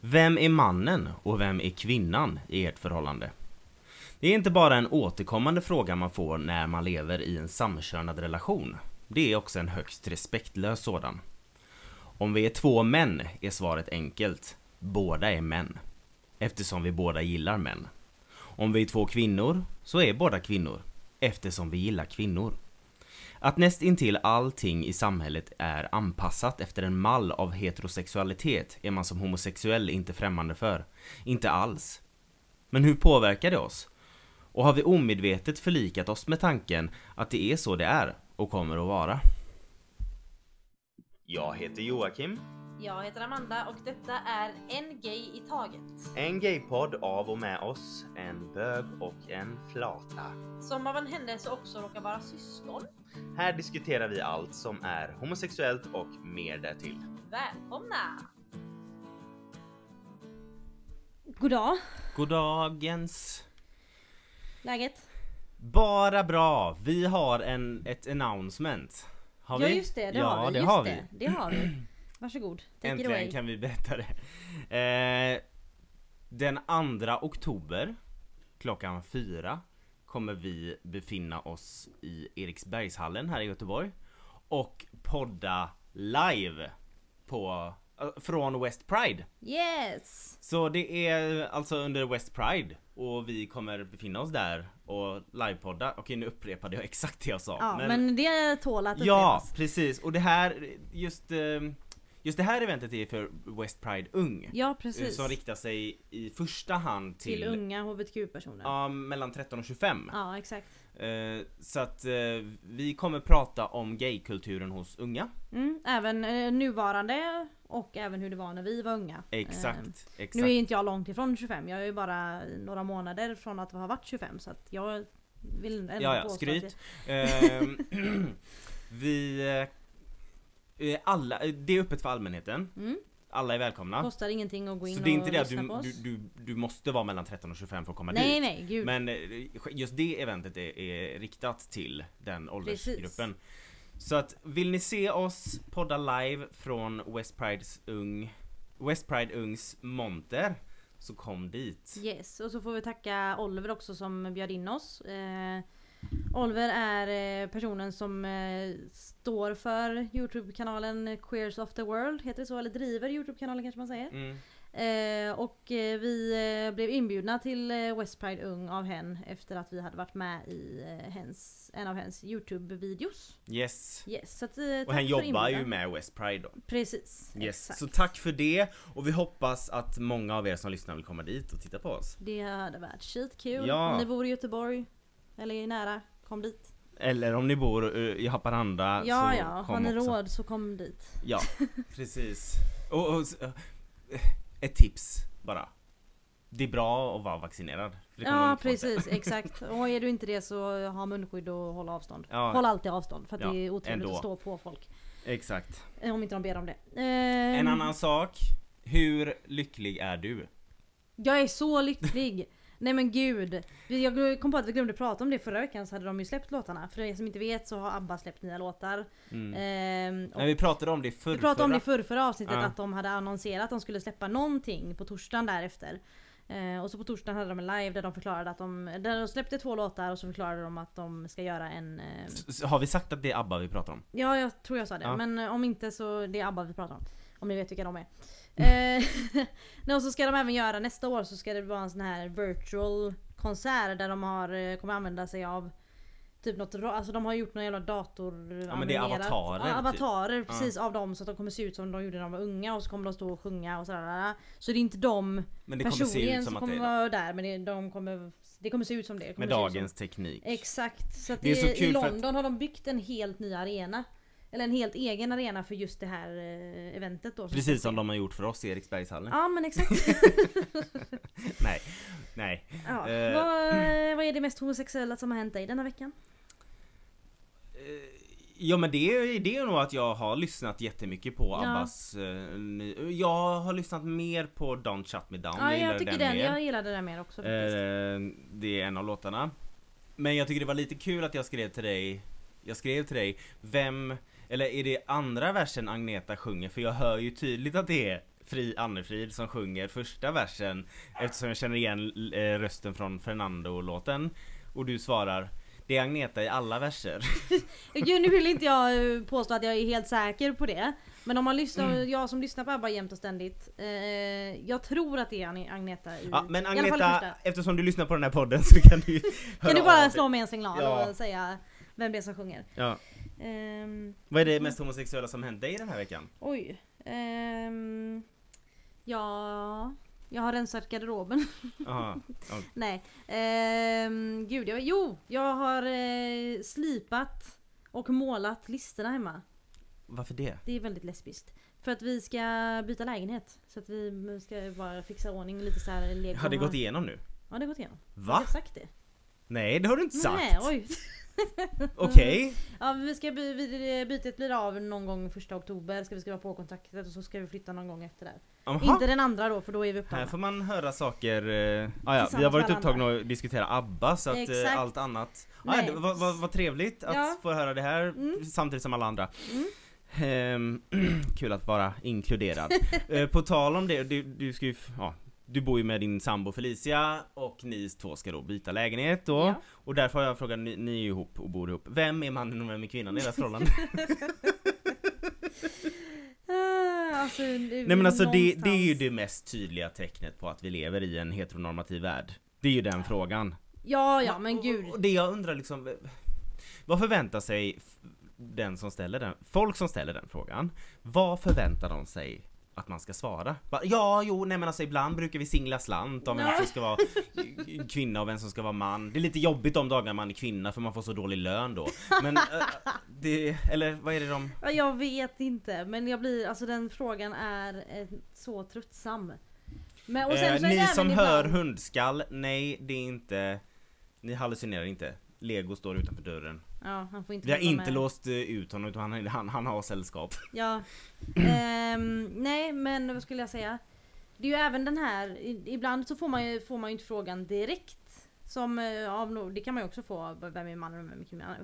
Vem är mannen och vem är kvinnan i ert förhållande? Det är inte bara en återkommande fråga man får när man lever i en samkönad relation. Det är också en högst respektlös sådan. Om vi är två män är svaret enkelt. Båda är män. Eftersom vi båda gillar män. Om vi är två kvinnor så är båda kvinnor. Eftersom vi gillar kvinnor. Att näst intill allting i samhället är anpassat efter en mall av heterosexualitet är man som homosexuell inte främmande för. Inte alls. Men hur påverkar det oss? Och har vi omedvetet förlikat oss med tanken att det är så det är och kommer att vara? Jag heter Joakim. Jag heter Amanda och detta är En Gay i Taget. En gaypodd av och med oss, en bög och en flata. Som av en händelse också råkar vara syskon. Här diskuterar vi allt som är homosexuellt och mer därtill. Välkomna! God dag. Goddagens. Läget? Bara bra! Vi har en, ett announcement. Har ja vi? just det, det ja, har vi. det just har det. vi. Det har vi. Varsågod. Take it Äntligen away. kan vi berätta det. Eh, den 2 oktober klockan fyra kommer vi befinna oss i Eriksbergshallen här i Göteborg och podda live på, eh, från West Pride. Yes! Så det är alltså under West Pride och vi kommer befinna oss där och livepodda. Okej nu upprepade jag exakt det jag sa. Ja men, det tål att Ja, upprepas. precis. Och det här, just, eh, just det här eventet är för West Pride Ung. Ja precis. Som riktar sig i första hand till, Till unga hbtq-personer. Ja. ja, mellan 13 och 25. exakt. Eh, så att eh, vi kommer prata om gaykulturen hos unga. Mm, även eh, nuvarande och även hur det var när vi var unga. Exakt, Eh, exakt. nu är inte jag långt ifrån 25, jag är bara några månader från att ha varit 25 så att jag vill ändå Ja, ja, påstå skryt. att Ehm, vi... eh, alla, det är öppet för allmänheten. mm, Alla är välkomna. kostar ingenting att gå in Så det är och inte det att du, du, du, du måste vara mellan 13 och 25 för att komma nej dit. nej, gud. Men eh, just det eventet är, är riktat till den åldersgruppen. Så att vill ni se oss podda live från West Prides ung West Pride Ungs monter så kom dit. Yes, och så får vi tacka Oliver också som bjöd in oss. Eh, Oliver är eh, personen som eh, står för Youtube-kanalen Queers of the World, heter det så? Eller driver Youtube-kanalen kanske man säger. Mm. Eh, och vi blev inbjudna till West Pride Ung av hen efter att vi hade varit med i hens, en av hens Youtube-videos. Yes. Yes, så att, Och för jobbar ju med West Pride då. Precis, Yes. exakt. Så tack för det och vi hoppas att många av er som lyssnar vill komma dit och titta på oss. Det hade varit skitkul. Ja. Om ni bor i Göteborg eller är nära, kom dit. Eller om ni bor eh, i Haparanda Ja, så ja. kom Har ni också. råd så kom dit. Ja, precis. Och, och, eh, ett tips bara. Det är bra att vara vaccinerad. Ja, precis. Exakt. Och är du inte det så ha munskydd och håll avstånd. Ja. Håll alltid avstånd för att Ja, det är otrevligt ändå. att stå på folk. Exakt. Eh, Om inte de ber om det. En Ehm, annan sak. Hur lycklig är du? Jag är så lycklig! Nej men gud. Jag kom på att vi glömde prata om det förra veckan så hade de ju släppt låtarna. För er som inte vet så har ABBA släppt nya låtar. Mm. Ehm, Nej, vi pratade om det förr, vi pratade om det i förra. förra, förra avsnittet Ja. att de hade annonserat att de skulle släppa någonting på torsdagen därefter. Eh, och så på torsdagen hade de en live där de förklarade att de, där de släppte två låtar och så förklarade de att de ska göra en... Eh, Har vi sagt att det är ABBA vi pratar om? ja jag tror jag sa det, Ja. men eh, om inte så det är ABBA vi pratar om. Om ni vet vilka de är. Eh, nej, och så ska de även göra nästa år så ska det vara en sån här virtual konsert där de har, eh, kommer använda sig av Typ något, alltså de har gjort någon jävla dator Ja, men det är avatarer, Ja, typ. avatarer precis av dem så att de kommer se ut som de gjorde när de var unga och så kommer de stå och sjunga och sådär. Så det är inte de Men det personligen som som det kommer vara där men det, de kommer, det kommer se ut som det. det med dagens teknik. Exakt. Så att Det är det så I att- London har de byggt en helt ny arena. Eller en helt egen arena för just det här eh, eventet då. Precis som de har gjort för oss i Eriksbergshallen. Ja men exakt. Nej, nej. ja. Eh. vad, vad är det mest homosexuella som har hänt dig denna veckan? Eh, Ja men det är, det är nog att jag har lyssnat jättemycket på Ja. Abbas eh, ny, Jag har lyssnat mer på Don't Shut Me Down, Ja gillar jag tycker den, mer. jag gillade den mer också faktiskt. Eh, det är en av låtarna. Men jag tycker det var lite kul att jag skrev till dig Jag skrev till dig Vem Eller är det andra versen Agneta sjunger? För jag hör ju tydligt att det är Fri Annefrid som sjunger första versen eftersom jag känner igen eh, rösten från Fernando-låten. Och du svarar det är Agneta i alla verser. Gud nu vill inte jag eh, påstå att jag är helt säker på det. Men om man lyssnar, Mm. jag som lyssnar på ABBA jämt och ständigt. Eh, jag tror att det är Ag- Agneta i, Ja, men Agneta, eftersom du lyssnar på den här podden så kan du Kan du bara slå mig en signal Ja. och säga vem det är som sjunger? Ja. Ehm, Vad är det mest homosexuella som hänt dig den här veckan? oj. Ehm, ja, jag har rensat garderoben. Aha. Ja. Nej. Ehm, gud, jag, jo! Jag har eh, slipat och målat listerna hemma. Varför det? Det är väldigt lesbiskt. För att vi ska byta lägenhet. Så att vi ska bara fixa ordning lite så här. Har det gått igenom nu? Ja det har gått igenom. Har Va? jag sagt det? Nej det har du inte sagt! Nej, oj. Okej, Ja vi ska by, vi, bytet blir av någon gång första oktober. Ska vi skriva på kontraktet och så ska vi flytta någon gång efter det. Inte den andra då för då är vi Här upptagna. får man höra saker, eh, ah, ja, vi har varit upptagna och diskutera ABBA så att eh, allt annat ah, ja, var, var, var trevligt att Ja. få höra det här Mm. samtidigt som alla andra Mm. Ehm, Kul att vara inkluderad Eh, På tal om det, du, du ska ju, ja, du bor ju med din sambo Felicia och ni två ska då byta lägenhet då Ja. Och därför har jag frågat, ni, ni är ju ihop och bor ihop Vem är mannen och vem är kvinnan i deras förhållande? Ah, alltså, Nej men alltså det, det är ju det mest tydliga tecknet på att vi lever i en heteronormativ värld Det är ju den frågan Ja ja men gud. Och, och det jag undrar liksom Vad förväntar sig den som ställer den, folk som ställer den frågan Vad förväntar de sig att man ska svara? Bara, ja, jo, nej men alltså ibland brukar vi singla slant om vem som ska vara kvinna och vem som ska vara man. Det är lite jobbigt de dagarna man är kvinna för man får så dålig lön då. Men, äh, det, eller vad är det de Ja, Jag vet inte men jag blir, alltså den frågan är eh, så tröttsam. Men, och sen eh, så Ni som ibland- hör hundskall, nej det är inte Ni hallucinerar inte. Lego står utanför dörren Ja, han får inte Vi har inte med. låst eh, ut honom utan han, han, han har sällskap Ja. Ehm, nej men vad skulle jag säga? Det är ju även den här, ibland så får man ju, får man ju inte frågan direkt. Som eh, av no, det kan man ju också få, vem är mannen och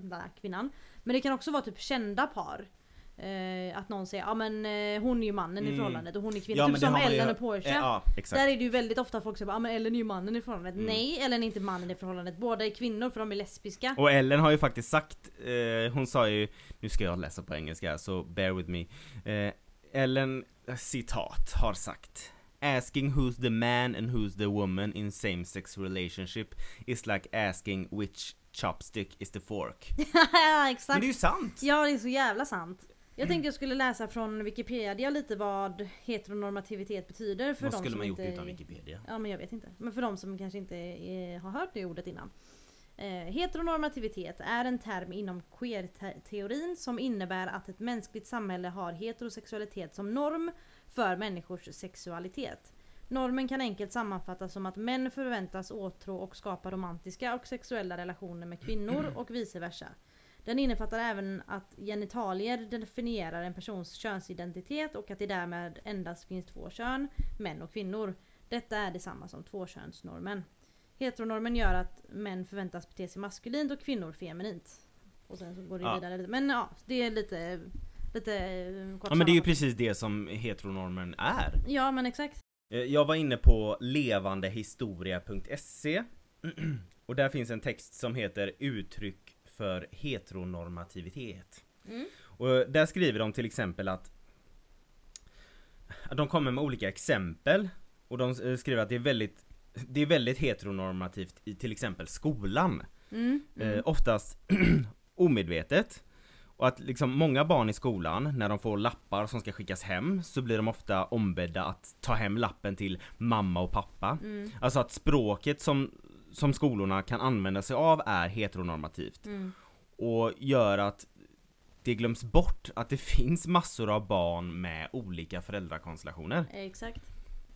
vem är kvinnan. Men det kan också vara typ kända par. Eh, att någon säger ja men eh, hon är ju mannen i Mm. förhållandet och hon är kvinnan. Ja, typ som ju Ellen och Porsche. Eh, ja. Där är det ju väldigt ofta folk bara ja men Ellen är ju mannen i förhållandet. Mm. Nej Ellen är inte mannen i förhållandet. Båda är kvinnor för de är lesbiska. Och Ellen har ju faktiskt sagt, eh, hon sa ju, nu ska jag läsa på engelska så bear with me. Eh, Ellen, eh, citat, har sagt Asking who's the man and who's the woman in same sex relationship is like asking which chopstick is the fork. ja exakt. Men det är ju sant! Ja det är så jävla sant. Jag tänkte jag skulle läsa från Wikipedia lite vad heteronormativitet betyder för Vad de skulle som man gjort inte... utan Wikipedia? Ja men jag vet inte. Men för de som kanske inte är, har hört det ordet innan. Eh, heteronormativitet är en term inom queer-teorin som innebär att ett mänskligt samhälle har heterosexualitet som norm för människors sexualitet. Normen kan enkelt sammanfattas som att män förväntas åtrå och skapa romantiska och sexuella relationer med kvinnor och vice versa. Den innefattar även att genitalier definierar en persons könsidentitet och att det därmed endast finns två kön, män och kvinnor. Detta är detsamma som tvåkönsnormen. Heteronormen gör att män förväntas bete sig maskulint och kvinnor feminint. Och sen så går det Ja. vidare lite. Men ja, det är lite... Lite eh, kort Ja men det är ju precis det som heteronormen är. Ja men exakt. Eh, Jag var inne på levandehistoria.se och där finns en text som heter Uttryck för heteronormativitet. Mm. Och där skriver de till exempel att de kommer med olika exempel och de eh, skriver att det är väldigt det är väldigt heteronormativt i till exempel skolan. Mm. Eh, Mm. oftast omedvetet. Och att liksom många barn i skolan, när de får lappar som ska skickas hem, så blir de ofta ombedda att ta hem lappen till mamma och pappa. Mm. Alltså att språket som, som skolorna kan använda sig av är heteronormativt. Mm. Och gör att det glöms bort att det finns massor av barn med olika föräldrakonstellationer. Exakt.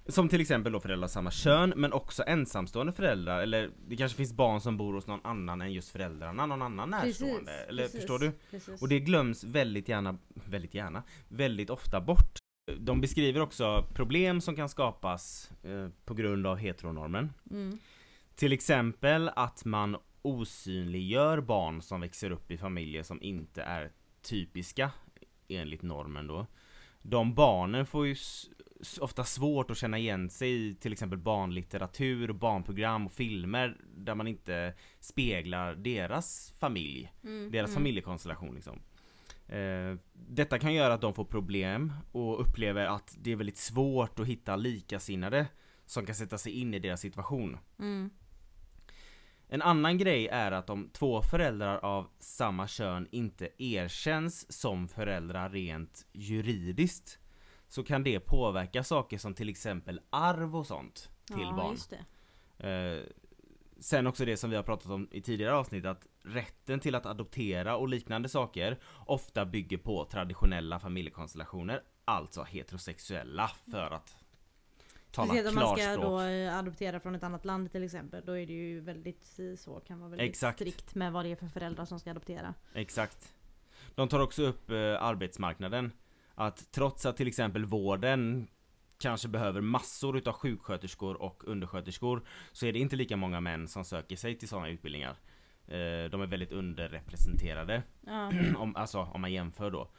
Som till exempel då föräldrar av samma kön, men också ensamstående föräldrar, eller det kanske finns barn som bor hos någon annan än just föräldrarna, någon annan närstående. eller precis, förstår du? Precis. Och det glöms väldigt gärna, väldigt gärna, väldigt ofta bort. De beskriver också problem som kan skapas eh, på grund av heteronormen. Mm. Till exempel att man osynliggör barn som växer upp i familjer som inte är typiska enligt normen då. De barnen får ju ofta svårt att känna igen sig i till exempel barnlitteratur, barnprogram och filmer där man inte speglar deras familj, Mm, deras mm. familjekonstellation liksom. Eh, detta kan göra att de får problem och upplever att det är väldigt svårt att hitta likasinnade som kan sätta sig in i deras situation. Mm. En annan grej är att om två föräldrar av samma kön inte erkänns som föräldrar rent juridiskt så kan det påverka saker som till exempel arv och sånt till ja, barn. Eh, sen också det som vi har pratat om i tidigare avsnitt att rätten till att adoptera och liknande saker ofta bygger på traditionella familjekonstellationer, alltså heterosexuella för att tala Speciellt om man ska klarspråk. då eh, adoptera från ett annat land till exempel. Då är det ju väldigt så, kan vara väldigt Exakt. strikt med vad det är för föräldrar som ska adoptera. Exakt. De tar också upp eh, arbetsmarknaden. Att trots att till exempel vården kanske behöver massor utav sjuksköterskor och undersköterskor så är det inte lika många män som söker sig till sådana utbildningar. Eh, de är väldigt underrepresenterade. Ja. om, alltså om man jämför då.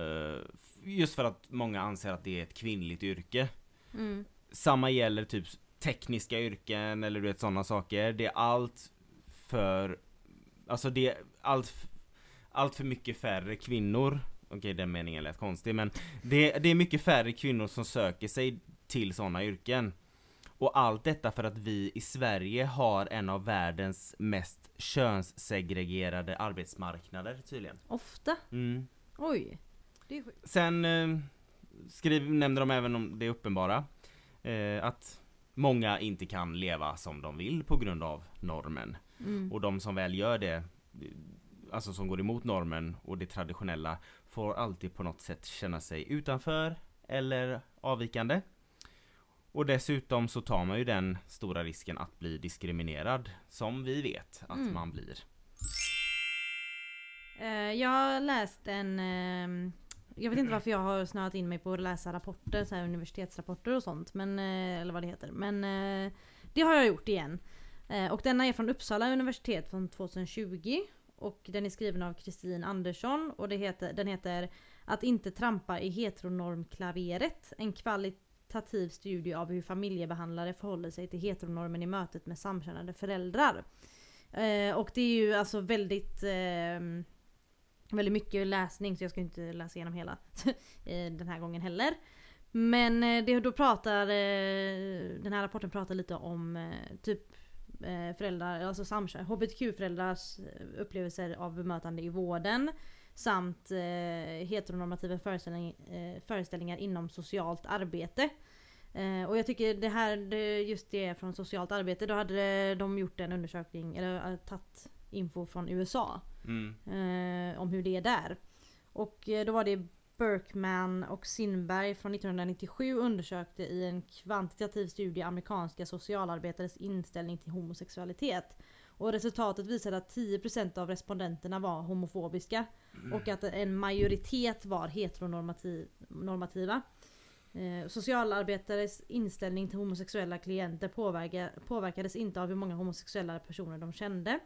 Eh, just för att många anser att det är ett kvinnligt yrke. Mm. Samma gäller typ tekniska yrken eller du vet sådana saker. Det är allt för Alltså det är allt Allt för mycket färre kvinnor Okej den meningen lät konstig men det, det är mycket färre kvinnor som söker sig till sådana yrken Och allt detta för att vi i Sverige har en av världens mest könssegregerade arbetsmarknader tydligen Ofta. mm. Oj. Sen eh, skriv, nämner de även om det uppenbara eh, Att många inte kan leva som de vill på grund av normen Mm. Och de som väl gör det Alltså som går emot normen och det traditionella Får alltid på något sätt känna sig utanför Eller avvikande Och dessutom så tar man ju den stora risken att bli diskriminerad Som vi vet att Mm. man blir Eh, jag har läst en jag vet inte varför jag har snöat in mig på att läsa rapporter, så här universitetsrapporter och sånt. Men, eh, eller vad det heter. Men eh, det har jag gjort igen. Eh, och denna är från Uppsala universitet från 2020. Och den är skriven av Kristin Andersson och det heter, den heter Att inte trampa i heteronormklaveret. En kvalitativ studie av hur familjebehandlare förhåller sig till heteronormen i mötet med samkönade föräldrar. Eh, och det är ju alltså väldigt eh, Väldigt mycket läsning så jag ska inte läsa igenom hela den här gången heller. Men eh, det, då pratar eh, den här rapporten pratar lite om eh, typ föräldrar, alltså samkön, hbtq-föräldrars upplevelser av bemötande i vården. Samt eh, heteronormativa föreställning, eh, föreställningar inom socialt arbete. Eh, och jag tycker det här, det, just det från socialt arbete, då hade de gjort en undersökning, eller tagit info från USA mm. eh, om hur det är där. Och eh, då var det Berkman och Sinberg från 1997 undersökte i en kvantitativ studie amerikanska socialarbetares inställning till homosexualitet. Och resultatet visade att 10% av respondenterna var homofobiska och att en majoritet var heteronormativa. Eh, socialarbetares inställning till homosexuella klienter påverkades inte av hur många homosexuella personer de kände.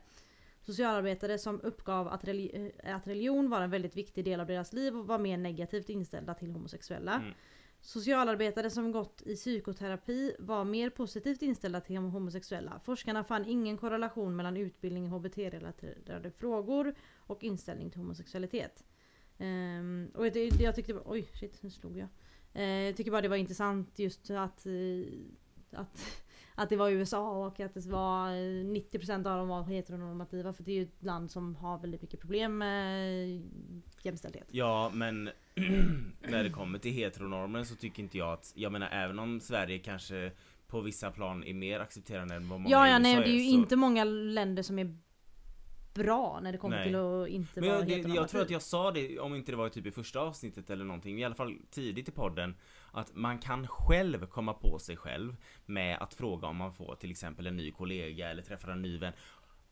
Socialarbetare som uppgav att, reli- eh, att religion var en väldigt viktig del av deras liv och var mer negativt inställda till homosexuella. Mm. Socialarbetare som gått i psykoterapi var mer positivt inställda till homosexuella. Forskarna fann ingen korrelation mellan utbildning i HBT-relaterade frågor och inställning till homosexualitet. Ehm, och det, jag tyckte, oj shit nu slog jag. Eh, jag tycker bara det var intressant just att, eh, att, att det var USA och att det var eh, 90% av dem var heteronormativa för det är ju ett land som har väldigt mycket problem med jämställdhet. Ja men när det kommer till heteronormen så tycker inte jag att, jag menar även om Sverige kanske på vissa plan är mer accepterande än vad många Ja, i ja USA nej, det är ju så... inte många länder som är bra när det kommer Nej. till att inte Men vara jag, det, heteronormativ. jag tror att jag sa det, om inte det var typ i första avsnittet eller någonting, i alla fall tidigt i podden Att man kan själv komma på sig själv med att fråga om man får till exempel en ny kollega eller träffar en ny vän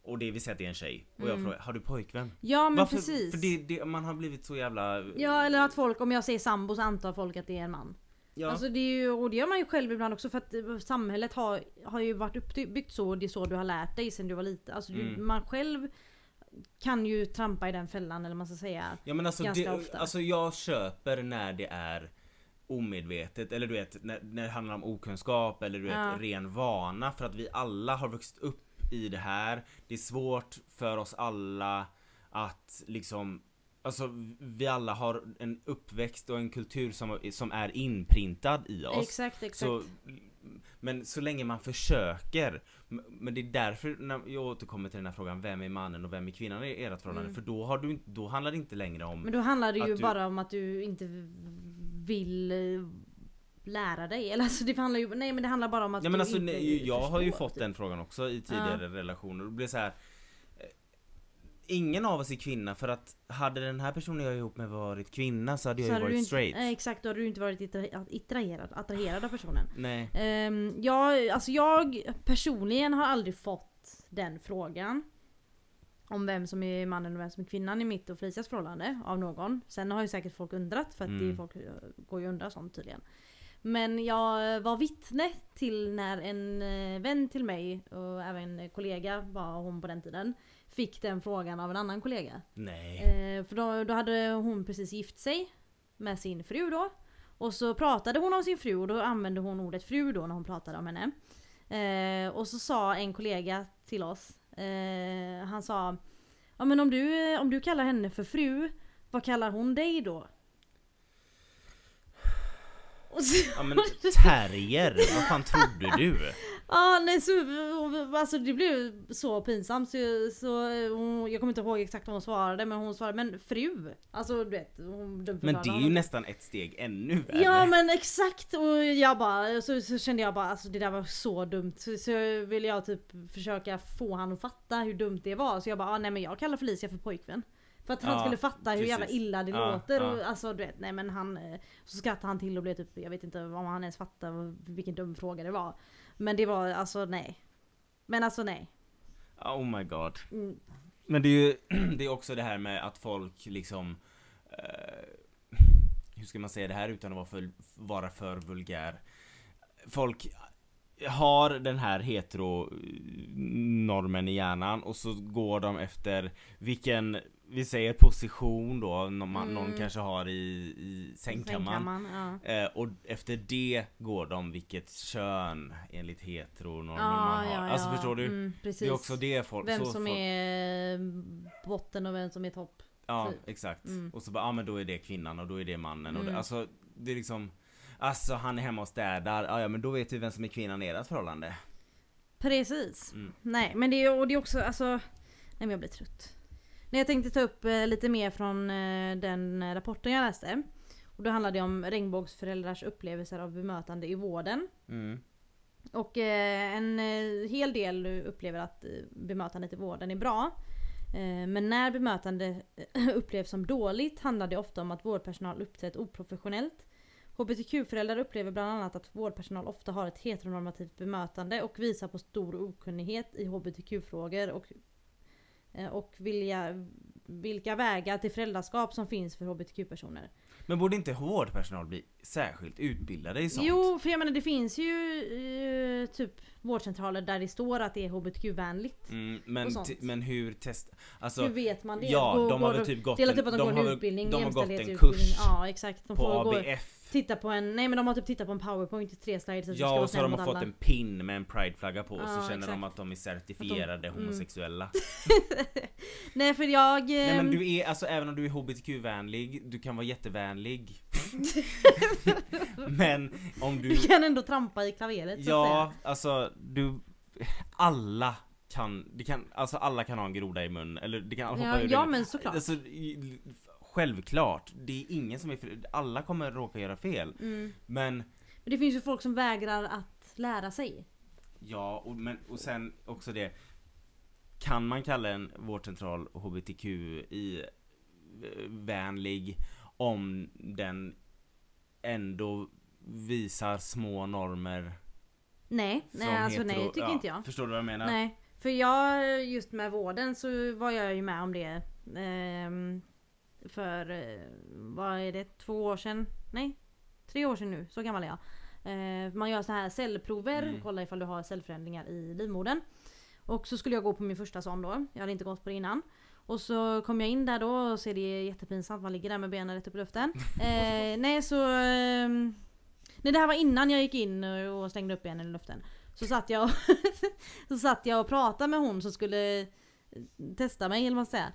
Och det vill säga att det är en tjej, och jag Mm. frågar, har du pojkvän? Ja men Varför? precis. För det, det, man har blivit så jävla... Ja eller att folk, om jag säger sambo så antar folk att det är en man. Ja. Alltså det är ju, och det gör man ju själv ibland också för att eh, samhället har, har ju varit uppbyggt så och det är så du har lärt dig sen du var liten. Alltså du, Mm. man själv kan ju trampa i den fällan eller man ska säga. Ja men alltså, Ganska det, ofta. alltså jag köper när det är omedvetet eller du vet när, när det handlar om okunskap eller du vet Ja. ren vana för att vi alla har vuxit upp i det här. Det är svårt för oss alla att liksom Alltså vi alla har en uppväxt och en kultur som, som är inprintad i oss. Exakt, exakt. Så, men så länge man försöker Men det är därför när jag återkommer till den här frågan Vem är mannen och vem är kvinnan i ert förhållande? Mm. För då, har du, då handlar det inte längre om Men då handlar det ju du- bara om att du inte vill eh, lära dig. Eller alltså det handlar ju, nej men det handlar bara om att Ja men alltså inte nej, jag har ju fått typ. den frågan också i tidigare relationer och det blir så här. eh, Ingen av oss är kvinna för att hade den här personen jag är ihop med varit kvinna så hade jag Så ju hade du varit inte, straight. eh, exakt, då hade du inte varit attra- attraherad, attraherad av personen. Nej. Um, jag, alltså jag personligen har aldrig fått den frågan. Om vem som är mannen och vem som är kvinnan i mitt och Felicias förhållande av någon. Sen har ju säkert folk undrat för att det Mm. folk eh, går ju och undrar sånt tydligen. Men jag var vittne till när en eh, vän till mig och även en kollega var hon på den tiden. Fick den frågan av en annan kollega. Nej. Eh, för då, då hade hon precis gift sig med sin fru då. Och så pratade hon om sin fru och då använde hon ordet fru då när hon pratade om henne. Eh, och så sa en kollega till oss, eh, han sa Ja men om du, om du kallar henne för fru, vad kallar hon dig då? Ja men terrier, vad fan trodde du? Ja nej så, alltså det blev så pinsamt så, så hon, jag kommer inte ihåg exakt vad hon svarade men hon svarade men fru. Alltså du vet. Hon Men det är ju honom. nästan ett steg ännu värre. Ja men exakt och jag bara, så, så kände jag bara alltså det där var så dumt. Så, så ville jag typ försöka få han att fatta hur dumt det var. Så jag bara, ah, nej men jag kallar Felicia för pojkvän. För att han Ja, skulle fatta hur jävla precis. illa det Ja, låter. Och, ja. alltså du vet, nej men han... eh, Så skrattade han till och blev typ, jag vet inte om han ens fattade vilken dum fråga det var. Men det var alltså nej. Men alltså nej. Oh my god. Mm. Men det är ju det är också det här med att folk liksom eh, Hur ska man säga det här utan att vara för, vara för vulgär? Folk har den här hetero normen i hjärnan och så går de efter vilken vi säger position då någon, man, någon Mm. kanske har i, i sängkammaren. Sängkammaren, ja. Eh, och efter det går de vilket kön enligt heteronormen Ja, man har. ja, Alltså förstår du? Mm. Det är också det folk... Vem så som folk, är botten och vem som är topp. Ja typ. exakt. Mm. Och så bara, ja men då är det kvinnan och då är det mannen. Och Mm. det, alltså det är liksom Alltså han är hemma och städar, ja, ja men då vet vi vem som är kvinnan i ert förhållande. Precis. Mm. Nej men det är, och det är också alltså... Nej men jag blir trött. Nej, jag tänkte ta upp eh, lite mer från eh, den eh, rapporten jag läste. Och då handlade det om regnbågsföräldrars upplevelser av bemötande i vården. Mm. Och en hel del upplever att bemötandet i vården är bra. Men när bemötande upplevs som dåligt handlar det ofta om att vårdpersonal uppträtt oprofessionellt. HBTQ-föräldrar upplever bland annat att vårdpersonal ofta har ett heteronormativt bemötande och visar på stor okunnighet i HBTQ-frågor och, och vilja, vilka vägar till föräldraskap som finns för HBTQ-personer. Men borde inte vårdpersonal bli särskilt utbildade i sånt? Jo, för jag menar det finns ju eh, typ vårdcentraler där det står att det är HBTQ-vänligt. Mm, men, men hur test... Alltså, Hur vet man det? ja, Går- de har väl typ gått en, typ att de, går har en väl- utbildning, de har gått en jämställdhetsutbildning. kurs Ja exakt. De på ABF. Titta på en, nej men de har typ tittat på en powerpoint i tre slides. att Ja och så har de fått alla. en pin med en prideflagga på och Ja, så känner de exakt. att de är certifierade mm. homosexuella. Nej för jag... Nej men ehm, du är, alltså även om du är HBTQ-vänlig, du kan vara jättevänlig. men om du... du kan ändå trampa i klaveret så att Ja, alltså du... Alla kan, det kan, alltså alla kan ha en groda i mun eller det kan hoppa säga. ur Ja, ja men såklart. Alltså, självklart, det är ingen som är fri- alla kommer råka göra fel. Mm. Men, Men det finns ju folk som vägrar att lära sig. ja, och, men, och sen också det. Kan man kalla en vårdcentral HBTQI vänlig om den ändå visar små normer Nej, nej alltså nej hetero- tycker ja, inte jag. Förstår du vad jag menar? Nej, för jag just med vården så var jag ju med om det ehm, för, eh, vad är det, två år sedan? Nej, tre år sedan nu, så gammal är jag. Eh, man gör så här cellprover, Mm. kolla ifall du har cellförändringar i livmodern. Och så skulle jag gå på min första sån då, jag hade inte gått på det innan. Och så kom jag in där då och så är det jättepinsamt, man ligger där med benen rätt upp i luften. Eh, nej så... ehm, nej det här var innan jag gick in och stängde upp benen i luften. Så satt jag och, så satt jag och pratade med hon som skulle testa mig eller vad man säga.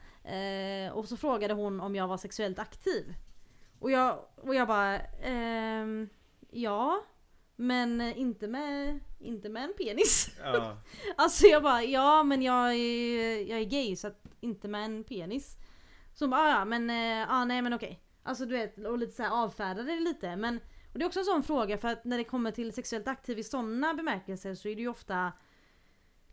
Eh, och så frågade hon om jag var sexuellt aktiv. Och jag, och jag bara ehm, ja. Men inte med, inte med en penis. Ja. Alltså jag bara ja men jag är, jag är gay så att inte med en penis. Så hon bara "Ah, ja men eh, ja nej men okej. Alltså du vet och lite så här avfärdade det lite men och det är också en sån fråga för att när det kommer till sexuellt aktiv i sådana bemärkelser så är det ju ofta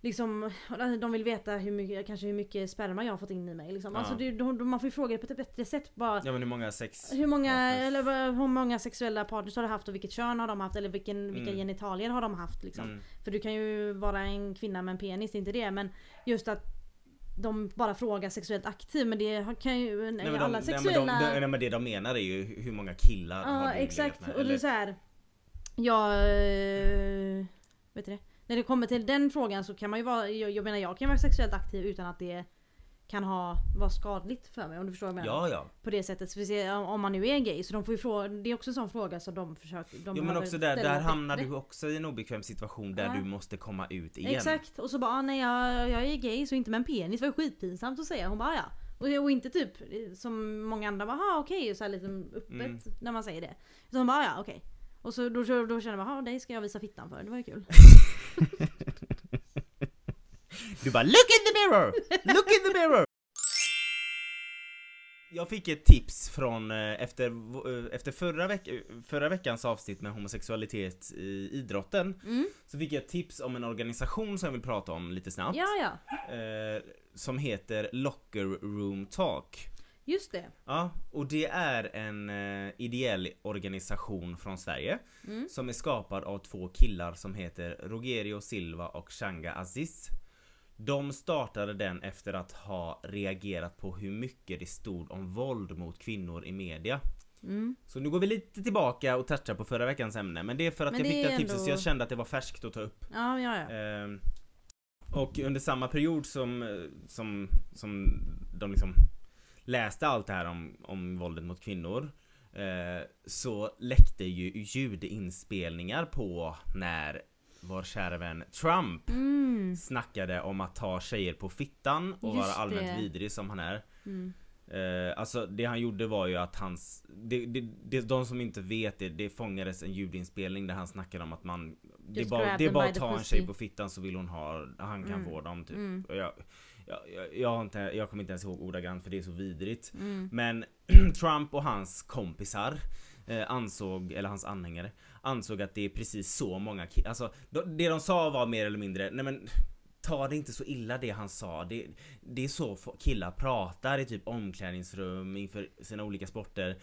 Liksom, de vill veta hur mycket, kanske hur mycket sperma jag har fått in i mig liksom. Ja. Alltså det, de, man får ju fråga det på ett bättre sätt bara ja men hur många sex? hur många, partners? eller hur många sexuella partners har du haft och vilket kön har de haft eller vilken, vilka Mm. genitalier har de haft liksom. Mm. För du kan ju vara en kvinna med en penis, det är inte det men just att de bara frågar sexuellt aktiv men det har- kan ju nej, men alla de, sexuella... nej, men de, de, nej men det de menar är ju hur många killar har Ja du exakt med, och det är så här. Jag... eh, Vet du det? När det kommer till den frågan så kan man ju vara, jag, jag menar jag kan vara sexuellt aktiv utan att det kan ha, vara skadligt för mig om du förstår vad jag menar. Ja ja. På det sättet, speciellt om om man nu är gay så de får ju fråga, det är också en sån fråga som de försöker, de Jo men också där, där hamnar du också i en obekväm situation där Ja. du måste komma ut igen. Exakt, och så bara ah, nej jag, jag är gay så inte med en penis, det var skitpinsamt att säga. Hon bara "Ah, ja. Och, och inte typ som många andra bara ah, okej så här lite öppet Mm. när man säger det. Så hon bara "Ah, ja okej. Och så då, då, känner jag bara ah, dig ska jag visa fittan för, det var ju kul. Du bara look in the mirror! Look in the mirror! Jag fick ett tips från eh, efter, eh, efter förra, veck, förra veckans avsnitt med homosexualitet i idrotten Mm. Så fick jag ett tips om en organisation som jag vill prata om lite snabbt Ja ja, eh, Som heter Locker Room Talk just det. Ja, och det är en eh, ideell organisation från Sverige Mm. Som är skapad av två killar som heter Rogerio Silva och Shanga Aziz De startade den efter att ha reagerat på hur mycket det stod om våld mot kvinnor i media Mm. Så nu går vi lite tillbaka och touchar på förra veckans ämne Men det är för att Men jag fick det tipset så ändå- jag kände att det var färskt att ta upp Ja ja ja. Ehm, och under samma period som, eh, som, som de liksom läste allt det här om, om våldet mot kvinnor eh, så läckte ju ljudinspelningar på när vår kära vän Trump Mm. snackade om att ta tjejer på fittan och vara Just allmänt det. vidrig som han är. Mm. Eh, alltså det han gjorde var ju att hans, det, det, det, de som inte vet det, det fångades en ljudinspelning där han snackade om att man Det är Just bara, det är bara att ta en tjej på fittan så vill hon ha, han kan Mm. få dem typ. Mm. Jag, jag, jag, inte, jag kommer inte ens ihåg ordagrant för det är så vidrigt. Mm. Men Trump och hans kompisar eh, ansåg, eller hans anhängare, ansåg att det är precis så många killar, alltså de- det de sa var mer eller mindre, nej men Ta det inte så illa det han sa, det, det är så killar pratar i typ omklädningsrum inför sina olika sporter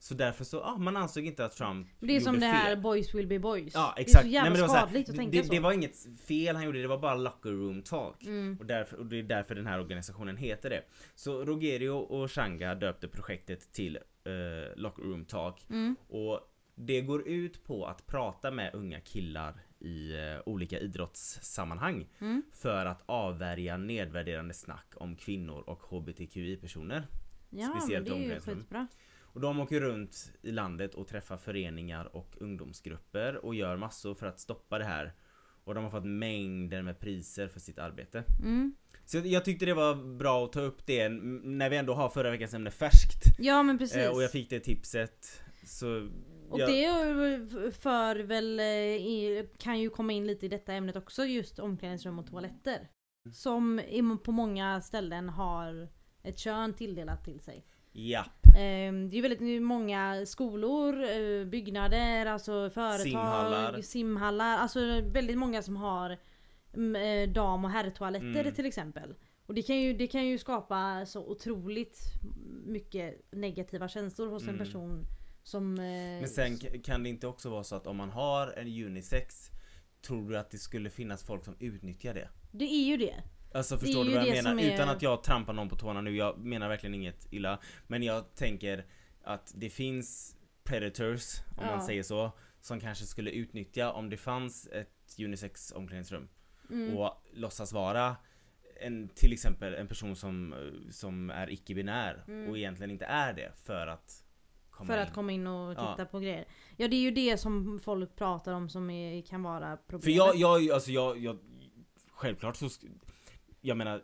Så därför så, ja man ansåg inte att Trump Det är som det här fel. boys will be boys. Ja Det är exakt, så jävla det var så här, skadligt att tänka det, så. det var inget fel han gjorde, det var bara locker room talk Mm. och, därför, och det är därför den här organisationen heter det Så Rogerio och Shanga döpte projektet till eh, Locker Room Talk Mm. och det går ut på att prata med unga killar i eh, olika idrottssammanhang Mm. för att avvärja nedvärderande snack om kvinnor och HBTQI-personer. Ja men Speciellt det är ju skitbra. Och de åker runt i landet och träffar föreningar och ungdomsgrupper och gör massor för att stoppa det här. Och de har fått mängder med priser för sitt arbete. Mm. Så jag- tyckte det var bra att ta upp det när vi ändå har förra veckans ämne färskt. Ja men precis. Eh, och jag fick det tipset. Så Och jag, det för väl, eh, kan ju komma in lite i detta ämnet också just omklädningsrum och toaletter. Som i- på många ställen har ett kön tilldelat till sig. Ja. Eh, Det är ju väldigt många skolor, eh, byggnader, alltså företag, Simhallar. simhallar. Alltså väldigt många som har mm, eh, dam och herrtoaletter Mm. till exempel. Och det kan, ju, det kan ju skapa så otroligt mycket negativa känslor hos en Mm. person som... eh, Men sen kan det inte också vara så att om man har en unisex Tror du att det skulle finnas folk som utnyttjar det? Det är ju det. Alltså förstår du vad jag menar? är- Utan att jag trampar någon på tårna nu, jag menar verkligen inget illa Men jag tänker att det finns predators, om Ja. man säger så Som kanske skulle utnyttja om det fanns ett unisex omklädningsrum Mm. och låtsas vara en, till exempel en person som, som är icke-binär Mm. och egentligen inte är det för att komma För in. att komma in och titta Ja. på grejer. Ja det är ju det som folk pratar om som är, kan vara problemet. För jag, jag, alltså jag, jag Självklart så Jag menar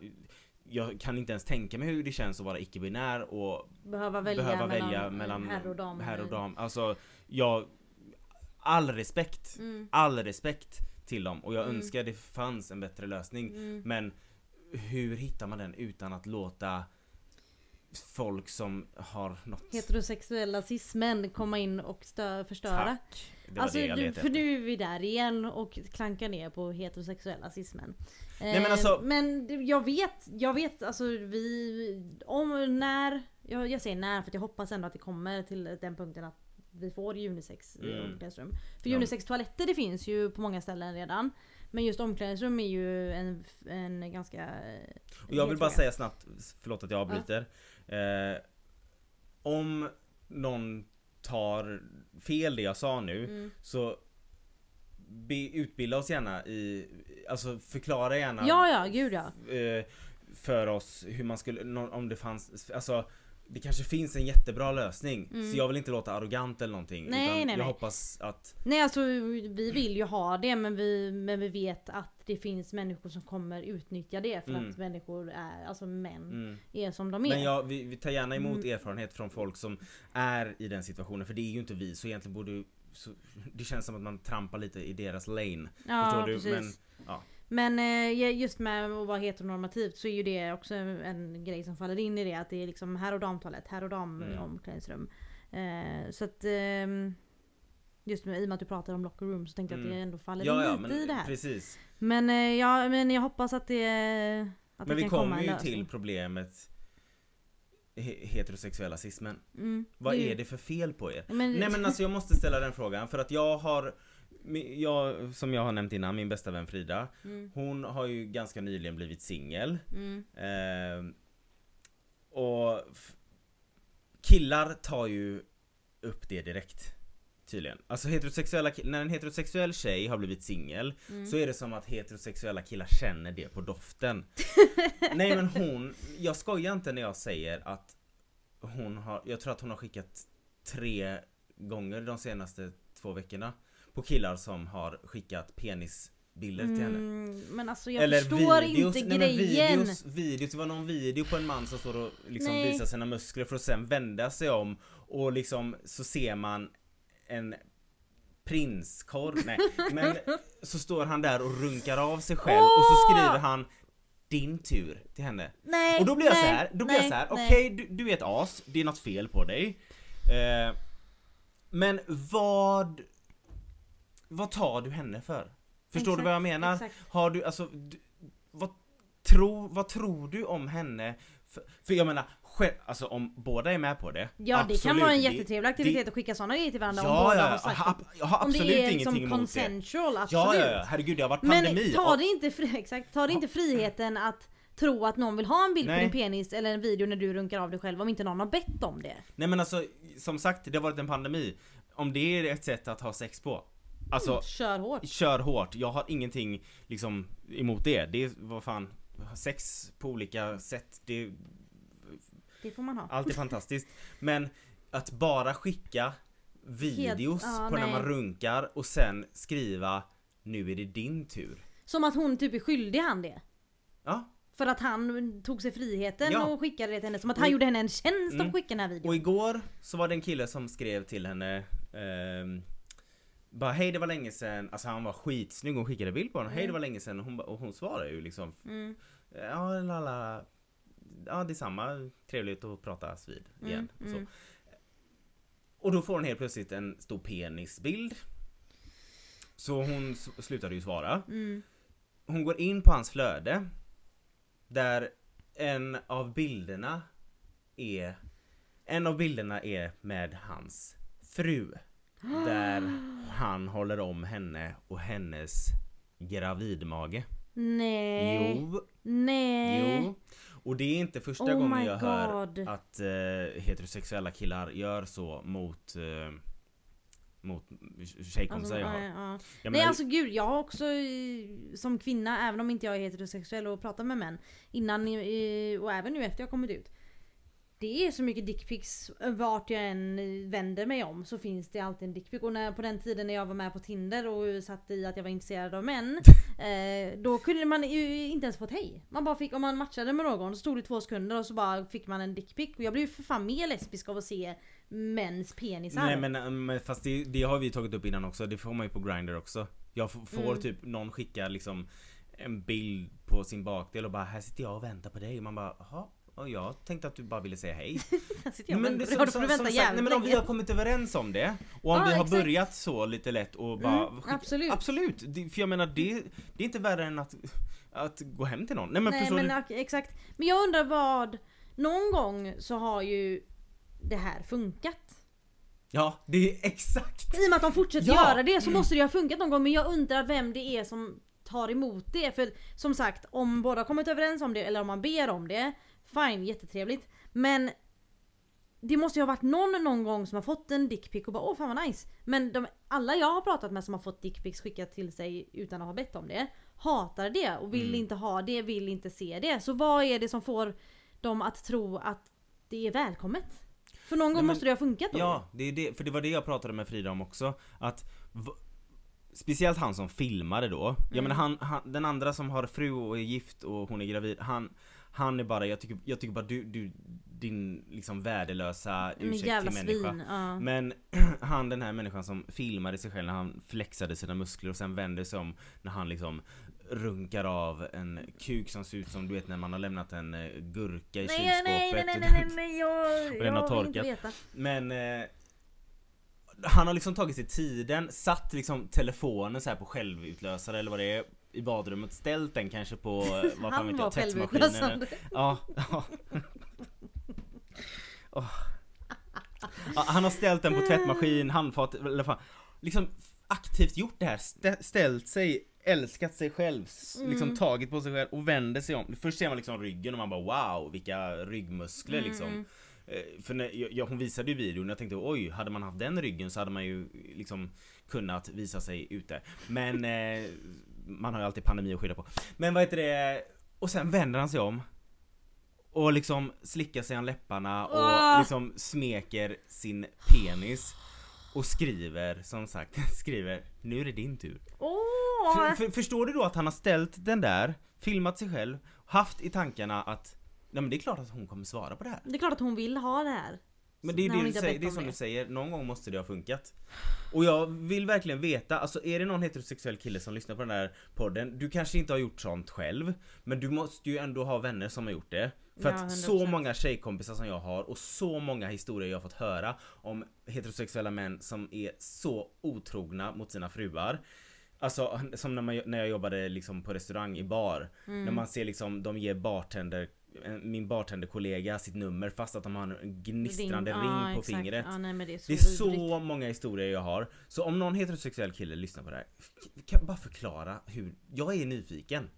Jag kan inte ens tänka mig hur det känns att vara icke-binär och behöva välja behöva mellan, välja mellan herr och dam. herr och dam. Alltså jag All respekt Mm, All respekt till dem och jag Mm. önskar det fanns en bättre lösning mm. Men hur hittar man den utan att låta folk som har något Heterosexuella cis-män komma in och stö- förstöra. Tack! Det var Alltså, det jag du, för nu är vi där igen och klankar ner på heterosexuella cis-män. Nej, men alltså- men jag vet, jag vet alltså vi, om när, jag, jag säger när för att jag hoppas ändå att det kommer till den punkten att vi får unisex i Mm. omklädningsrum. För Ja. unisex toaletter det finns ju på många ställen redan. Men just omklädningsrum är ju en, en ganska... eh, Och jag vill bara säga snabbt, förlåt att jag avbryter. Eh, om någon tar fel det jag sa nu Mm. så be, utbilda oss gärna i, alltså förklara gärna Ja ja, gud ja. eh, för oss hur man skulle, om det fanns, alltså det kanske finns en jättebra lösning. Mm. Så jag vill inte låta arrogant eller någonting. Nej, utan nej, jag nej. hoppas att, Nej alltså vi vill ju ha det men vi, men vi vet att det finns människor som kommer utnyttja det för Mm. att människor är, alltså män, mm. är som de är. Men jag, vi, vi tar gärna emot Mm. erfarenhet från folk som är i den situationen för det är ju inte vi så egentligen borde så, Det känns som att man trampar lite i deras lane. ja, förstår du? Precis. Men, ja. Men eh, just med att vara heteronormativt så är ju det också en grej som faller in i det att det är liksom herr och damtoalett, herr och dam Mm. omklädningsrum. Eh, så att ehm, Just med, i och med att du pratar om locker room så tänkte jag att Mm. det ändå faller Ja, in ja lite i det men här. precis. Men, eh, ja, men jag hoppas att det, att Men det vi kommer ju till problemet he- heterosexuella cismen. Mm. Vad är det för fel på er? Men, Nej men alltså jag måste ställa den frågan för att jag har jag, som jag har nämnt innan, min bästa vän Frida mm, Hon har ju ganska nyligen blivit singel mm, Ehm, och killar tar ju upp det direkt. Tydligen. Alltså heterosexuella, när en heterosexuell tjej har blivit singel mm. så är det som att heterosexuella killar känner det på doften. Nej men hon, jag skojar inte när jag säger att hon har, jag tror att hon har skickat tre gånger de senaste två veckorna på killar som har skickat penisbilder till henne. Mm, men alltså jag förstår inte nej, grejen. Videos, videos, det var någon video på en man som står och liksom Nej. visar sina muskler för att sen vända sig om och liksom så ser man en prinskorv, nej men så står han där och runkar av sig själv och så skriver han din tur till henne. Nej, Och då blir jag nej, så här, då blir jag nej, så här, okej du, du är ett as, det är något fel på dig. Eh, men vad Vad tar du henne för? Förstår du Exakt, vad jag menar? exakt. Har du, alltså, du, vad, tro, vad tror du om henne? För, för jag menar, själv, alltså om båda är med på det Ja det kan absolut, vara en det- jättetrevlig aktivitet det- att skicka sådana grejer till varandra om Ja, båda ja, har sagt jag har, det. jag har Om absolut det är ingenting liksom emot det. consensual, absolut. Ja, ja, herregud det har varit Men pandemi. ta Ja, det inte, fri, exakt, ta det inte friheten att tro att någon vill ha en bild Nej. på din penis eller en video när du runkar av dig själv om inte någon har bett om det. Nej men alltså, som sagt, det har varit en pandemi. Om det är ett sätt att ha sex på. Alltså, Kör hårt. kör hårt. Jag har ingenting liksom emot det. Det är, vad fan, sex på olika sätt, det, Det får man ha. allt är fantastiskt. Men att bara skicka videos ja, på när nej. man runkar och sen skriva nu är det din tur. Som att hon typ är skyldig han det. Ja, För att han tog sig friheten Ja. och skickade det till henne. Som att Och- han gjorde henne en tjänst Mm. att skicka den här videon. och igår så var det en kille som skrev till henne ehm, bara hej det var länge sedan, alltså han var skitsnygg och skickade bild på honom. Hej det Mm. var länge sedan och hon, och hon svarade ju liksom Mm, Ja, lala. Ja, detsamma. Trevligt att pratas vid igen. mm, Så. mm. Och då får hon helt plötsligt en stor penisbild. Så hon slutade ju svara. Mm. Hon går in på hans flöde. Där en av bilderna är En av bilderna är med hans fru. Där han håller om henne och hennes gravidmage. Nej. Jo, Nej. Jo. Och det är inte första Oh gången jag hör God. att eh, heterosexuella killar gör så mot, eh, mot tjejkompisar jag ja, har. ja. Jag Nej menar, alltså gud, jag har också som kvinna, även om inte jag är heterosexuell och pratar med män innan och även nu efter jag kommit ut. Det är så mycket dickpics vart jag än eh, vänder mig om så finns det alltid en dickpic. Och när, på den tiden när jag var med på Tinder och satt i att jag var intresserad av män. eh, då kunde man ju inte ens få ett hej. Man bara fick, om man matchade med någon så stod det två sekunder och så bara fick man en dickpic. Och jag blev ju för fan mer lesbisk av att se mäns penisar. Nej men, eh, fast det, det har vi tagit upp innan också, det får man ju på Grindr också. Jag får Mm. typ någon skicka liksom en bild på sin bakdel och bara här sitter jag och väntar på dig och man bara jaha, och jag tänkte att du bara ville säga hej. Men det som, som, som sagt, nej, men om vi har kommit överens om det och om Ja, vi har exakt. börjat så lite lätt och bara Mm, skicka- absolut. Absolut! Det, för jag menar det, det är inte värre än att, att gå hem till någon. Nej men Nej förstår men du? exakt. Men jag undrar vad... Någon gång så har ju det här funkat. Ja, det är exakt! I och med att de fortsätter Ja. göra det så måste det ju ha funkat någon gång men jag undrar vem det är som tar emot det. För som sagt, om båda kommit överens om det eller om man ber om det, fine, jättetrevligt. Men det måste ju ha varit någon någon gång som har fått en dickpic och bara åh fan vad nice. Men de, alla jag har pratat med som har fått dickpics skickat till sig utan att ha bett om det, hatar det och vill Mm. inte ha det, vill inte se det. Så vad är det som får dem att tro att det är välkommet? För någon gång men- måste det ha funkat då. Ja, det är det, för det var det jag pratade med Frida om också. Att Speciellt han som filmade då. Mm. menar han, han, den andra som har fru och är gift och hon är gravid. Han, han är bara, jag tycker, jag tycker bara du, du din liksom värdelösa Men ursäkt jävla till människa. svin. Ja. Men han den här människan som filmade sig själv när han flexade sina muskler och sen vände sig om när han liksom runkar av en kuk som ser ut som du vet när man har lämnat en eh, gurka i Nej, kylskåpet. nej, nej, nej, nej, den- nej, nej, jag, och den har torkat. Men eh, han har liksom tagit sig tiden, satt liksom telefonen så här på självutlösare eller vad det är i badrummet, ställt den kanske på, eh, vad fan vet jag, tvättmaskinen. Ja, ja. Ja, Han har ställt den på tvättmaskin, handfat, eller fan, liksom aktivt gjort det här, stä- ställt sig, älskat sig själv, s- liksom Mm. tagit på sig själv och vänder sig om. Först ser man liksom ryggen och man bara wow, vilka ryggmuskler liksom. Mm. Eh, För när, jag, hon visade ju videon och jag tänkte oj, hade man haft den ryggen så hade man ju liksom kunnat visa sig ute. Men eh, man har ju alltid pandemi att skylla på. Men vad heter det? Och sen vänder han sig om och liksom slickar sig om läpparna och Åh! liksom smeker sin penis och skriver som sagt, skriver nu är det din tur. Åh! För, för, förstår du då att han har ställt den där, filmat sig själv, haft i tankarna att Nej men det är klart att hon kommer svara på det här. Det är klart att hon vill ha det här. Men det är, det du säger, det är om som det. du säger, någon gång måste det ha funkat. Och jag vill verkligen veta, alltså är det någon heterosexuell kille som lyssnar på den här podden, du kanske inte har gjort sånt själv, men du måste ju ändå ha vänner som har gjort det. För Ja, att 100%. så många tjejkompisar som jag har och så många historier jag har fått höra om heterosexuella män som är så otrogna mot sina fruar. Alltså som när, man, när jag jobbade liksom på restaurang i bar. Mm. När man ser liksom, de ger bartender min bartenderkollega sitt nummer fast att de har en gnistrande ring, Ja, på exakt. fingret. Ja, nej, det är så, Det är så många historier jag har. Så om någon heterosexuell kille lyssnar på det här, kan jag bara förklara hur, jag är nyfiken.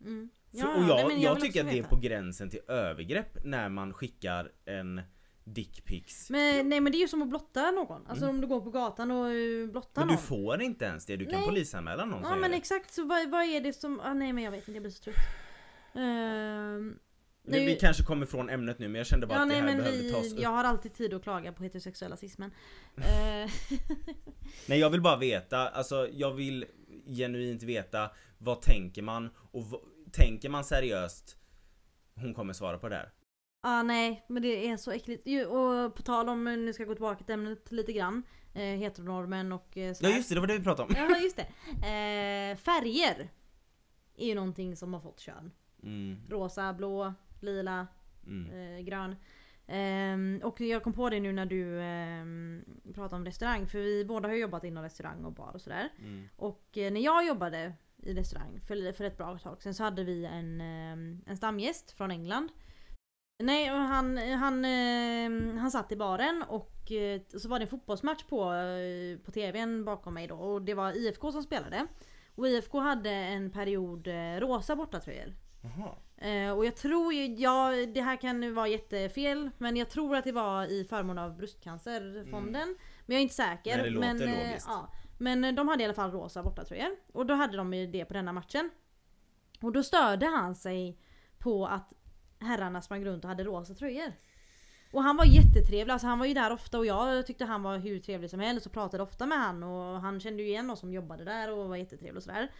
Mm. För, Ja, och nej, jag, men jag, vill tycker att det är på gränsen till övergrepp när man skickar en dickpics. Men, nej men det är ju som att blotta någon. Alltså om du går på gatan och eh, blottar Mm. Men du någon. får inte ens det, du kan Nej. polisanmäla någon Ja men exakt, så vad, vad är det som... Ah, nej men jag vet inte, jag blir så trött. Ehm, Nu, vi kanske kommer från ämnet nu men jag kände bara ja, att det nej här men behövde tas vi, upp. jag har alltid tid att klaga på heterosexuella cismen. Eh, Nej jag vill bara veta, alltså jag vill genuint veta vad tänker man och tänker man seriöst hon kommer svara på det här? ah, nej men det är så äckligt. Och på tal om, nu ska jag gå tillbaka till ämnet lite grann. Eh, heteronormen och eh, Ja sådär. just det, det var det vi pratade om. Ja just det. Eh, färger är ju någonting som har fått kön. Mm, Rosa, blå, lila, mm. eh, grön. Ehm, och jag kom på det nu när du ehm, pratade om restaurang. För vi båda har jobbat inom restaurang och bar och sådär. Mm. Och eh, när jag jobbade i restaurang för, för ett bra tag sedan så hade vi en, ehm, en stamgäst från England. Nej, och han, han, ehm, han satt i baren och eh, så var det en fotbollsmatch på, eh, på tvn bakom mig då. Och det var IFK som spelade. Och IFK hade en period rosa bortatröjor. Jaha. Eh, och jag tror ju, ja det här kan nu vara jättefel, men jag tror att det var i förmån av bröstcancerfonden. Men jag är inte säker. Nej, det låter men, eh, logiskt. ja. men eh, de hade i alla fall rosa bortatröjor. Och då hade de ju det på denna matchen. Och då störde han sig på att herrarna sprang runt och hade rosa tröjor. Och han var jättetrevlig, alltså han var ju där ofta och jag tyckte han var hur trevlig som helst och pratade ofta med han och han kände ju igen oss som jobbade där och var jättetrevlig och sådär.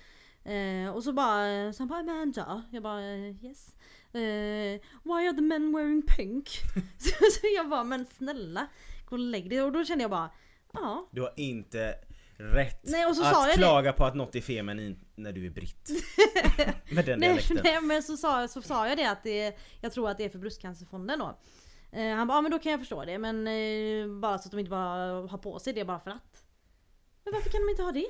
Eh, och så bara, så han bara Amanda, jag bara eh, yes. Eh, why are the men wearing pink? så, så jag bara men snälla, gå och lägg dig. Och då kände jag bara, ja. Du har inte rätt Nej, att jag det. klaga på att något är feminint när du är britt. Med den Nej, dialekten. nej men så sa, så sa jag det att det, jag tror att det är för bröstcancerfonden då. Eh, han bara, ja men då kan jag förstå det men eh, bara så att de inte bara har på sig det bara för att. Men varför kan de inte ha det?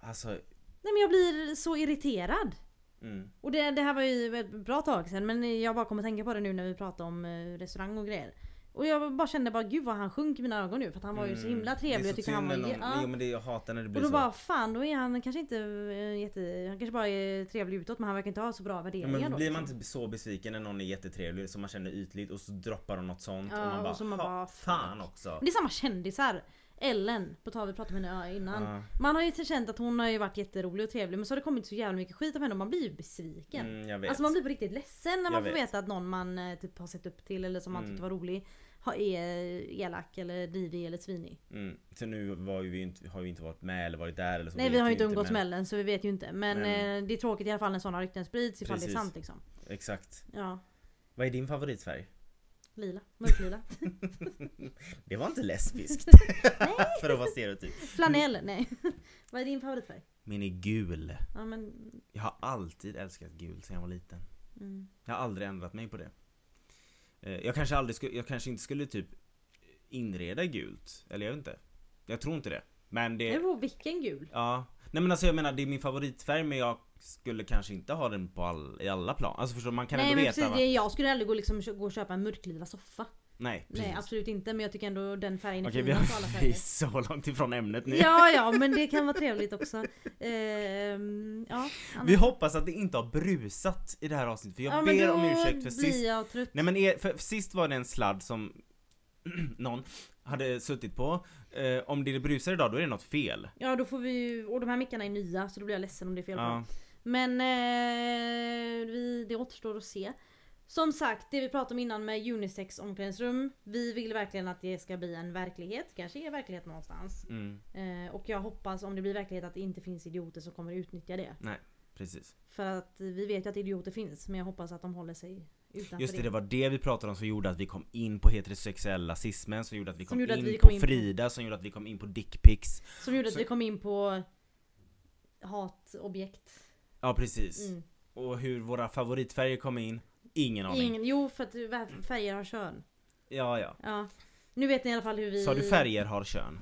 Alltså, Nej men jag blir så irriterad. mm. Och det, det här var ju ett bra tag sedan men jag bara kommer tänka på det nu när vi pratar om eh, restaurang och grejer. Och jag bara kände bara gud vad han sjönk i mina ögon nu för att han var ju så himla trevlig. Mm. Det är så tyckte han synd var någon, ja. Jo men det, jag hatar när det Och blir då så. bara fan då är han kanske inte eh, jätte... Han kanske bara är trevlig utåt men han verkar inte ha så bra Ja, värderingar men då. blir man liksom. inte så besviken när någon är jättetrevlig som man känner ytligt och så droppar de något sånt Ja, och man bara, och så man "Ha, bara, fan också. Men det är samma kändisar. Ellen, på tal vi pratade med henne innan. Ja. Man har ju känt att hon har ju varit jätterolig och trevlig men så har det kommit så jävla mycket skit av henne och man blir ju besviken. Mm, jag vet. Alltså man blir på riktigt ledsen när Jag man får vet. veta att någon man eh, typ har sett upp till eller som man Mm. tyckte var rolig är elak eller drivig eller svinig. Mm. Så nu vi inte, har vi inte varit med eller varit där eller så. Nej vi har ju inte umgåtts med Ellen så vi vet ju inte. Men, Men- eh, det är tråkigt i alla fall när sådana rykten sprids ifall Precis. det är sant liksom. Exakt. Ja, Vad är din favoritfärg? Lila. Mörklila. Det var inte lesbiskt. För att vara stereotyp. Flanell, nej. Vad är din favoritfärg? Min är gul. Ja men... Jag har alltid älskat gul sedan jag var liten. Mm. Jag har aldrig ändrat mig på det. Eh, Jag kanske aldrig skulle, jag kanske inte skulle typ inreda gult. Eller jag vet inte. Jag tror inte det. Men Det det, beror vilken gul. ja. Nej men alltså jag menar det är min favoritfärg men jag skulle kanske inte ha den på all, i alla plan. Alltså förstår du, man kan Nej ändå men veta precis, va? jag skulle aldrig gå, liksom, gå och köpa en mörklila soffa. Nej precis. Nej absolut inte men jag tycker ändå den färgen är Okej finast av alla vi är färger. så långt ifrån ämnet nu. Ja ja men det kan vara trevligt också. Ehm, ja, Vi hoppas att det inte har brusat i det här avsnittet för jag ja, men ber då om ursäkt för blir sist jag trött. Nej men er, för sist var det en sladd som någon hade suttit på. Eh, om det brusar idag då är det något fel. Ja då får vi ju, och de här mickarna är nya så då blir jag ledsen om det är fel på dem. Men eh, vi, det återstår att se. Som sagt, det vi pratade om innan med unisex omklädningsrum. Vi vill verkligen att det ska bli en verklighet. Kanske är verklighet någonstans. mm, Eh, och jag hoppas om det blir verklighet att det inte finns idioter som kommer utnyttja det. precis. För att vi vet ju att idioter finns men jag hoppas att de håller sig Just det, det. var det vi pratade om som gjorde att vi kom in på heterosexuell rasismen, som gjorde att vi kom, gjorde att in, vi på kom in på- Frida, som gjorde att vi kom in på dickpics. Som gjorde att Så- vi kom in på hatobjekt. Ja precis. Mm. Och hur våra favoritfärger kom in, ingen aning. Ingen, jo för att färger har kön. Ja ja. Ja. Nu vet ni i alla fall hur vi... Sa du färger har kön?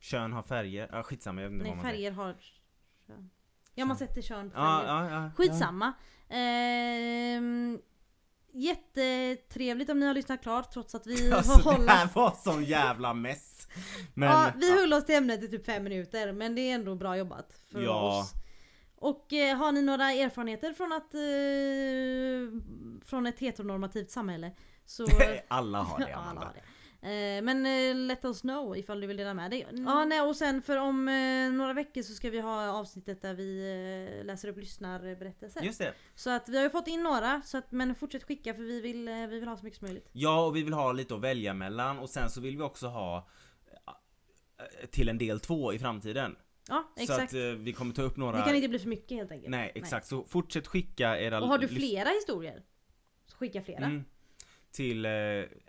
Kön har färger? Ja skitsamma, jag vet inte Nej vad man färger har kön. Ja man sätter kön på färger. Ja, ja, ja, Skitsamma. Ehm, jättetrevligt om ni har lyssnat klart trots att vi Alltså det hållit... här var sån jävla mess. Men, ja, vi höll oss till ämnet i typ fem minuter men det är ändå bra jobbat för Ja. oss. Och eh, har ni några erfarenheter från att eh, från ett heteronormativt samhälle så alla har det Ja, alla Amanda. har det. Eh, Men eh, let us know ifall du vill dela med dig. Ja, nej, och sen för om eh, några veckor så ska vi ha avsnittet där vi eh, läser upp lyssnarberättelser. Just det. Så att vi har ju fått in några, så att, men fortsätt skicka för vi vill, vi vill ha så mycket som möjligt. Ja, och vi vill ha lite att välja mellan och sen så vill vi också ha till en del två i framtiden. Ja, Så exakt. att eh, vi kommer ta upp några... Det kan inte bli för mycket helt enkelt. Nej, exakt. Så fortsätt skicka era... Och har du flera historier? Så skicka flera. Mm. Till eh,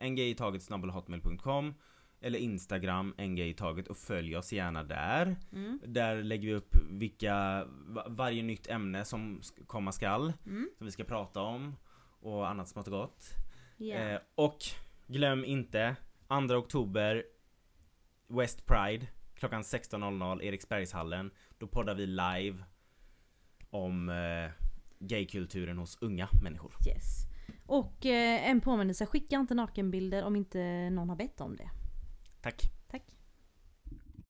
ngitaget.hotmail.com eller Instagram ngitaget och följ oss gärna där. Mm. Där lägger vi upp vilka, va- varje nytt ämne som komma skall. Mm. Som vi ska prata om. Och annat smått och gott. Ja. Eh, och glöm inte 2 oktober West Pride klockan 16.00 Eriksbergshallen. Då poddar vi live om eh, gaykulturen hos unga människor. Yes. Och eh, en påminnelse, skicka inte nakenbilder om inte någon har bett om det. Tack!